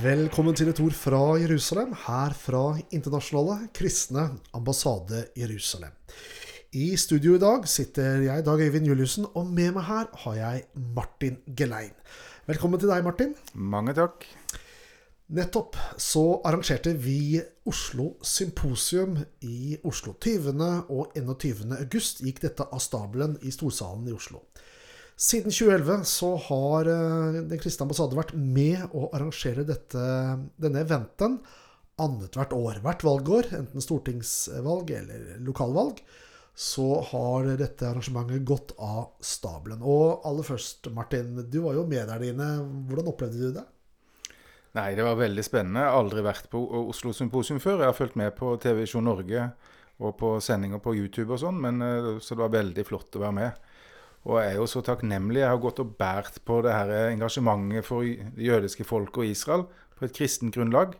Velkommen til et ord fra Jerusalem, her fra Internasjonale kristne ambassade Jerusalem. I studio i dag sitter jeg, Dag Øyvind Juliussen, og med meg her har jeg Martin Gelein. Velkommen til deg, Martin. Mange takk. Nettopp så arrangerte vi Oslo Symposium i Oslo. 20. og 21. august gikk dette av stabelen i Storsalen i Oslo. Siden 2011 så har eh, Den kristne ambassade vært med å arrangere dette, denne eventen annethvert år. Hvert valgår, enten stortingsvalg eller lokalvalg, så har dette arrangementet gått av stabelen. Og aller først, Martin, du var jo med der dine. Hvordan opplevde du det? Nei, det var veldig spennende. Aldri vært på Oslo Symposium før. Jeg har fulgt med på TV Show Norge og på sendinger på YouTube og sånn, eh, så det var veldig flott å være med. Og jeg er jo så takknemlig. Jeg har gått og båret på det her engasjementet for det jødiske folk og Israel på et kristent grunnlag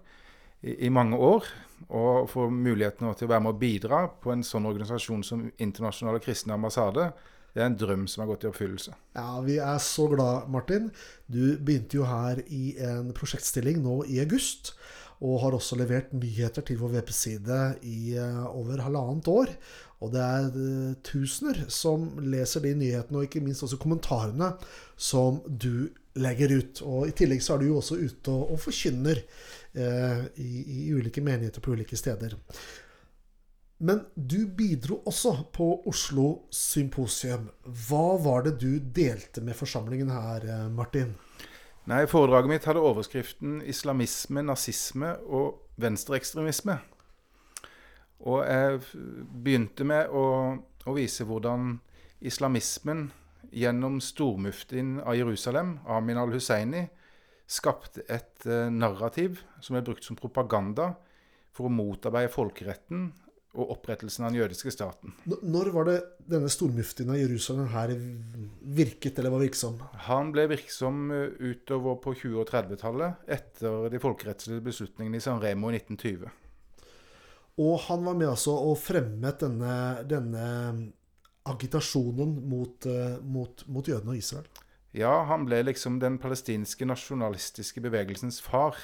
i, i, mange år. Og få muligheten til å være med å bidra på en sånn organisasjon som Internasjonale kristne ambassade, det er en drøm som har gått i oppfyllelse. Ja, Vi er så glad, Martin. Du begynte jo her i en prosjektstilling nå i august. Og har også levert nyheter til vår webside i uh, over halvannet år. Og det er uh, tusener som leser de nyhetene, og ikke minst også kommentarene som du legger ut. Og i tillegg så er du jo også ute og, og forkynner eh, i, i, ulike menigheter på ulike steder. Men du bidro også på Oslo Symposium. Hva var det du delte med forsamlingen her, Martin? Nei, Foredraget mitt hadde overskriften 'Islamisme, nazisme og venstreekstremisme'. Og jeg begynte med å, å vise hvordan islamismen gjennom stormuftien av Jerusalem, Amin al-Husseini, skapte et uh, narrativ som ble brukt som propaganda for å motarbeide folkeretten og opprettelsen av den jødiske staten. Når var det denne stormuftien av Jerusalem her virket, eller var virksom? Han ble virksom eh, utover på 20- og 30-tallet, etter de folkerettslige beslutningene i San Remo i 1920. Og han var med altså og fremmet denne, denne agitasjonen mot, uh, mot, mot jødene og Israel? Ja, han ble liksom den palestinske nasjonalistiske bevegelsens far,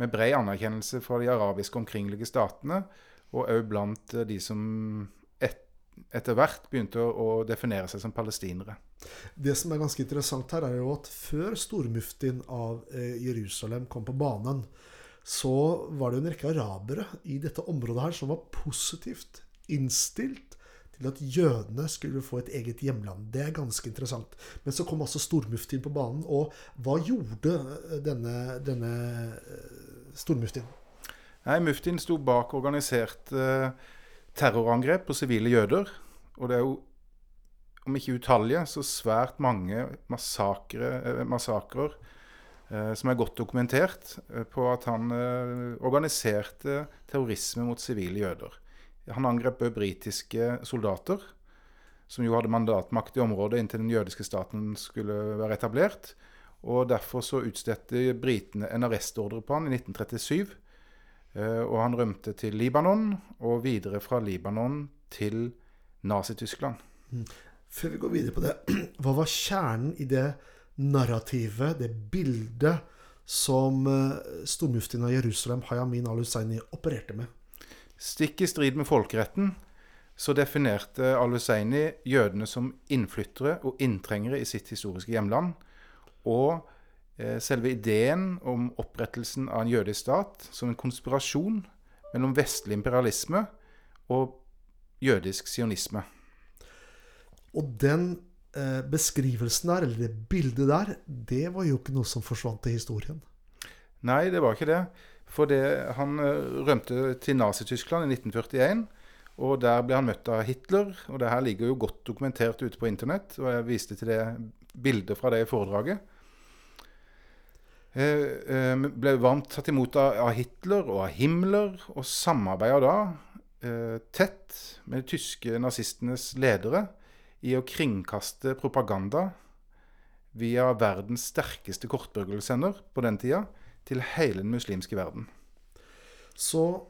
med bred anerkjennelse fra de arabiske omkringliggende statene og òg blant eh, de som et, etter hvert begynte å, å, definere seg som palestinere. Det som er ganske interessant her, er jo at før stormuftien av eh, Jerusalem kom på banen, så var det en rekke arabere i dette området her som var positivt innstilt til at jødene skulle få et eget hjemland. Det er ganske interessant. Men så kom altså stormuftien på banen. Og hva gjorde eh, denne, denne stormuftien? Nei, Muftien sto bak organiserte eh, terrorangrep på sivile jøder. Og det er jo, om ikke utallige, så svært mange massakrer, eh, eh, som er godt dokumentert eh, på at han eh, organiserte terrorisme mot sivile jøder. Han angrep britiske soldater, som jo hadde mandatmakt i området inntil den jødiske staten skulle være etablert. Og Derfor så utstedte britene en arrestordre på han i 1937 Eh, og han rømte til Libanon, og videre fra Libanon til Nazi-Tyskland. Mm. Før vi går videre på det, hva var kjernen i det narrativet, det bildet, som eh, stormuftien av Jerusalem, Hayamin al-Husseini, opererte med? Stikk i strid med folkeretten så definerte al-Husseini jødene som innflyttere og inntrengere i sitt historiske hjemland. Og Eh, selve ideen om opprettelsen av en jødisk stat som en konspirasjon mellom vestlig imperialisme og jødisk sionisme. Og den beskrivelsen der, eller det bildet der, det var jo ikke noe som forsvant i historien. Nei, det var ikke det. For det, han eh, rømte til Nazi-Tyskland i 1941. Og der ble han møtt av Hitler. Og det her ligger jo godt dokumentert ute på internett. Og jeg viste til det bildet fra det foredraget. Eh, eh, ble varmt tatt imot av Hitler og av Himmler, og samarbeida da eh, tett med de tyske nazistenes ledere i å kringkaste propaganda via verdens sterkeste kortbølgesender på den tida til hele den muslimske verden. Så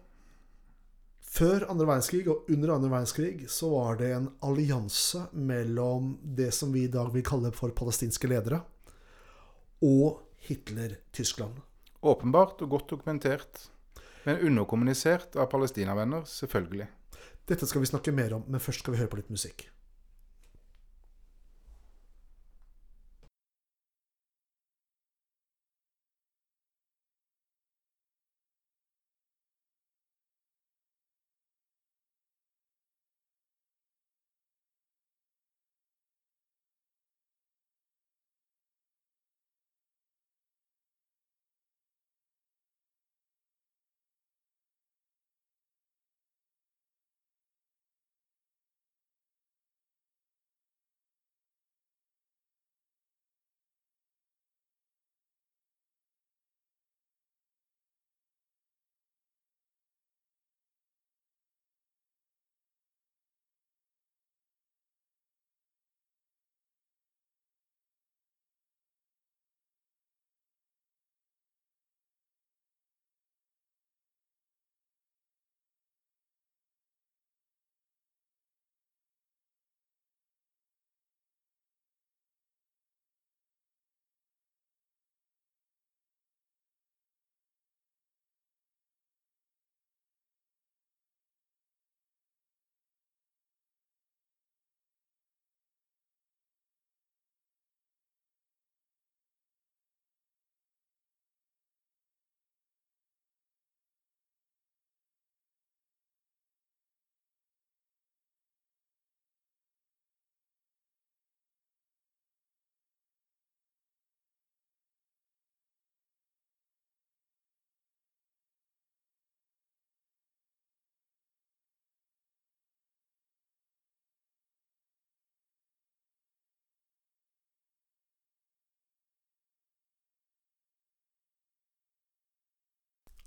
før andre verdenskrig og under andre verdenskrig så var det en allianse mellom det som vi i dag vil kalle for palestinske ledere, og Hitler-Tyskland. Åpenbart og godt dokumentert, men underkommunisert av palestinavenner, selvfølgelig. Dette skal vi snakke mer om, men først skal vi høre på litt musikk.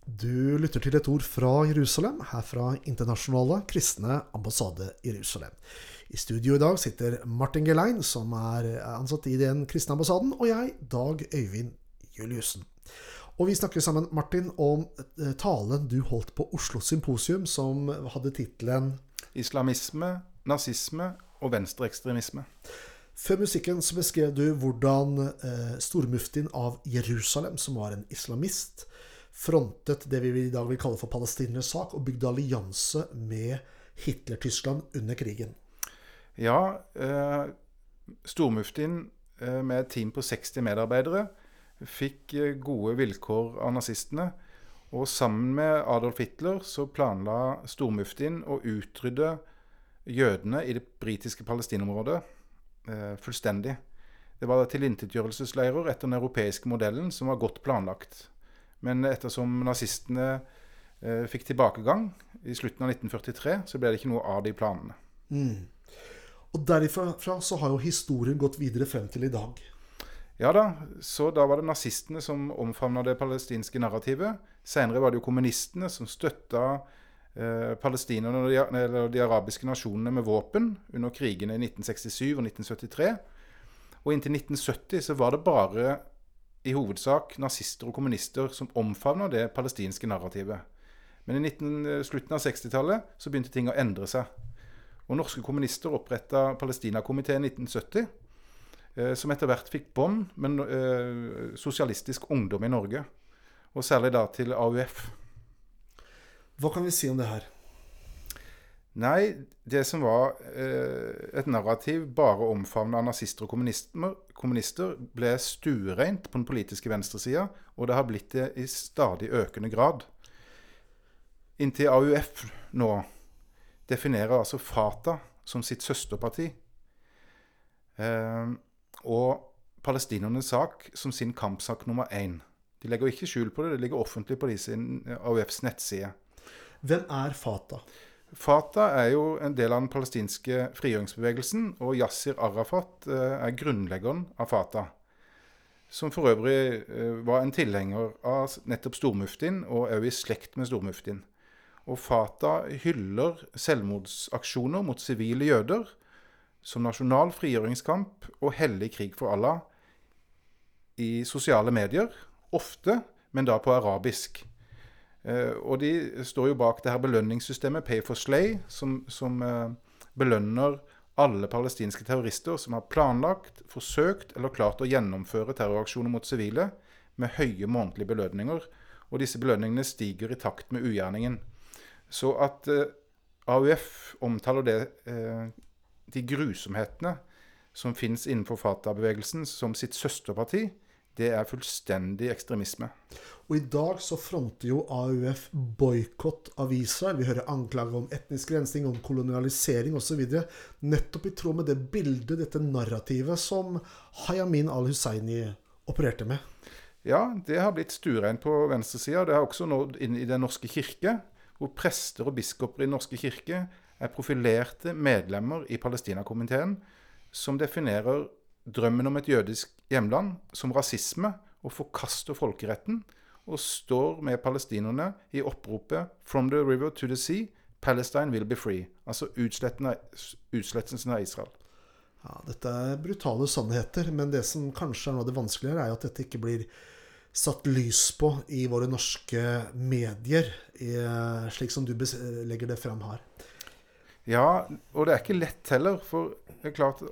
Du lytter til et ord fra Jerusalem, her fra Internasjonale kristne ambassade Jerusalem. I studio i dag sitter Martin Gelein, som er ansatt i den kristne ambassaden, og jeg, Dag Øyvind Juliussen. Og vi snakker sammen, Martin, om eh, talen du holdt på Oslo Symposium, som hadde tittelen Islamisme, nazisme og venstreekstremisme. Før musikken så beskrev du hvordan eh, stormuftien av Jerusalem, som var en islamist, frontet det vi i dag vil kalle for palestinernes sak, og bygde allianse med Hitler-Tyskland under krigen. Ja, eh, stormuftien eh, med et team på 60 medarbeidere fikk eh, gode vilkår av nazistene. Og sammen med Adolf Hitler så planla stormuftien å utrydde jødene i det britiske palestinområdet eh, fullstendig. Det var tilintetgjørelsesleirer etter den europeiske modellen som var godt planlagt. Men ettersom nazistene eh, fikk tilbakegang i slutten av 1943, så ble det ikke noe av de planene. Mm. Og derifra så har jo historien gått videre frem til i dag. Ja da, så da var det nazistene som omfavna det palestinske narrativet. Senere var det jo kommunistene som støtta eh, palestinerne og de, eller de arabiske nasjonene med våpen under krigene i 1967 og 1973. Og inntil 1970 så var det bare i hovedsak nazister og kommunister som omfavna det palestinske narrativet. Men i 19, eh, slutten av 60-tallet så begynte ting å endre seg. Og norske kommunister oppretta Palestinakomiteen i 1970, eh, som etter hvert fikk bånd med eh, sosialistisk ungdom i Norge. Og særlig da til AUF. Hva kan vi si om det her? Nei, det som var eh, et narrativ bare omfavna av nazister og kommunister, ble stuereint på den politiske venstresida, og det har blitt det i stadig økende grad. Inntil AUF nå definerer altså Fata som sitt søsterparti. Eh, og palestinernes sak som sin kampsak nummer én. De legger ikke skjul på det, det ligger offentlig på AUFs nettside. Hvem er Fata? Fatah er jo en del av den palestinske frigjøringsbevegelsen, og Yasir Arafat eh, er grunnleggeren av Fatah. Som for øvrig eh, var en tilhenger av nettopp stormuftien, og òg i slekt med stormuftien. Og Fatah hyller selvmordsaksjoner mot sivile jøder som nasjonal frigjøringskamp og hellig krig for Allah i sosiale medier, ofte, men da på arabisk. Uh, og de står jo bak det her belønningssystemet Pay for Slay, som, som uh, belønner alle palestinske terrorister som har planlagt, forsøkt eller klart å gjennomføre terroraksjoner mot sivile, med høye månedlige belønninger. Og disse belønningene stiger i takt med ugjerningen. Så at eh, AUF omtaler det, eh, de grusomhetene som fins innenfor Fatah-bevegelsen som sitt søsterparti, det er fullstendig ekstremisme. Og i dag så fronter jo AUF boikott av Israel. Vi hører anklager om etnisk rensing, om kolonialisering osv. Nettopp i tråd med det bildet, dette narrativet, som Hayamin al-Husseini opererte med. Ja, det har blitt stuereint på venstresida. Det har også nådd inn i Den norske kirke, hvor prester og biskoper i Den norske kirke er profilerte medlemmer i Palestinakomiteen, som definerer drømmen om et jødisk hjemland som rasisme og forkaster folkeretten, og står med palestinerne i oppropet 'From the river to the sea, Palestine will be free'. Altså utslettelsen av Israel. Ja, Dette er brutale sannheter, men det som kanskje er noe av det vanskeligere, er at dette ikke blir satt lys på i våre norske medier, slik som du legger det fram her. Ja, og det er ikke lett heller. For det er klart,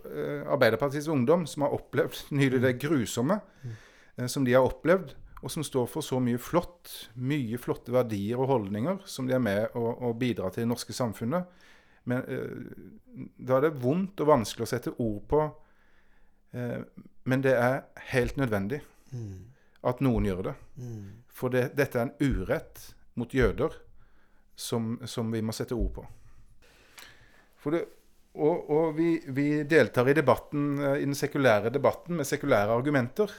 Arbeiderpartiets ungdom, som har opplevd nylig det grusomme mm. som de har opplevd, og som står for så mye flott, mye flotte verdier og holdninger som de er med å, å bidra til det norske samfunnet. Men eh, da er det vondt og vanskelig å sette ord på. Eh, men det er helt nødvendig at noen gjør det. For det, dette er en urett mot jøder som, som vi må sette ord på. Det, og, og vi, vi, deltar i debatten, eh, i den sekulære debatten med sekulære argumenter.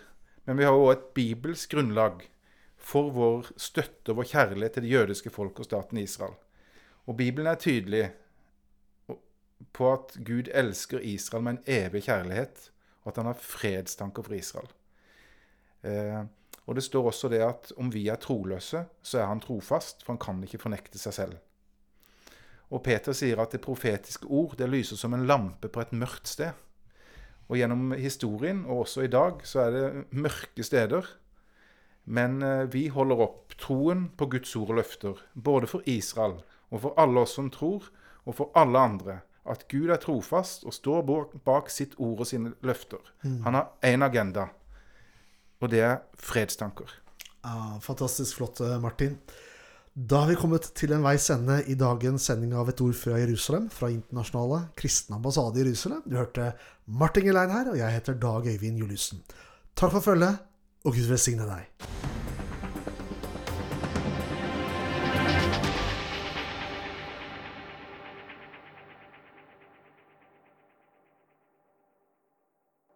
Men vi har òg et bibelsk grunnlag for vår støtte og vår kjærlighet til det jødiske folk og staten Israel. Og Bibelen er tydelig på at Gud elsker Israel med en evig kjærlighet, og at han har fredstanker for Israel. Eh, og det står også det at om vi er troløse, så er han trofast, for han kan ikke fornekte seg selv. Og Peter sier at det profetiske ord det lyser som en lampe på et mørkt sted. Og gjennom historien, og også i dag, så er det mørke steder. Men eh, vi holder opp troen på Guds ord og løfter, både for Israel og for alle oss som tror, og for alle andre. At Gud er trofast og står bak sitt ord og sine løfter. Mm. Han har én agenda, og det er fredstanker. Ah, fantastisk flott, eh, Martin. Da har vi kommet til en veis ende i dagens sending av Et ord fra Jerusalem fra Internasjonale kristne ambassade i Jerusalem. Du hørte Martin Gelein her, og jeg heter Dag Øyvind Juliussen. Takk for følget, og Gud velsigne deg.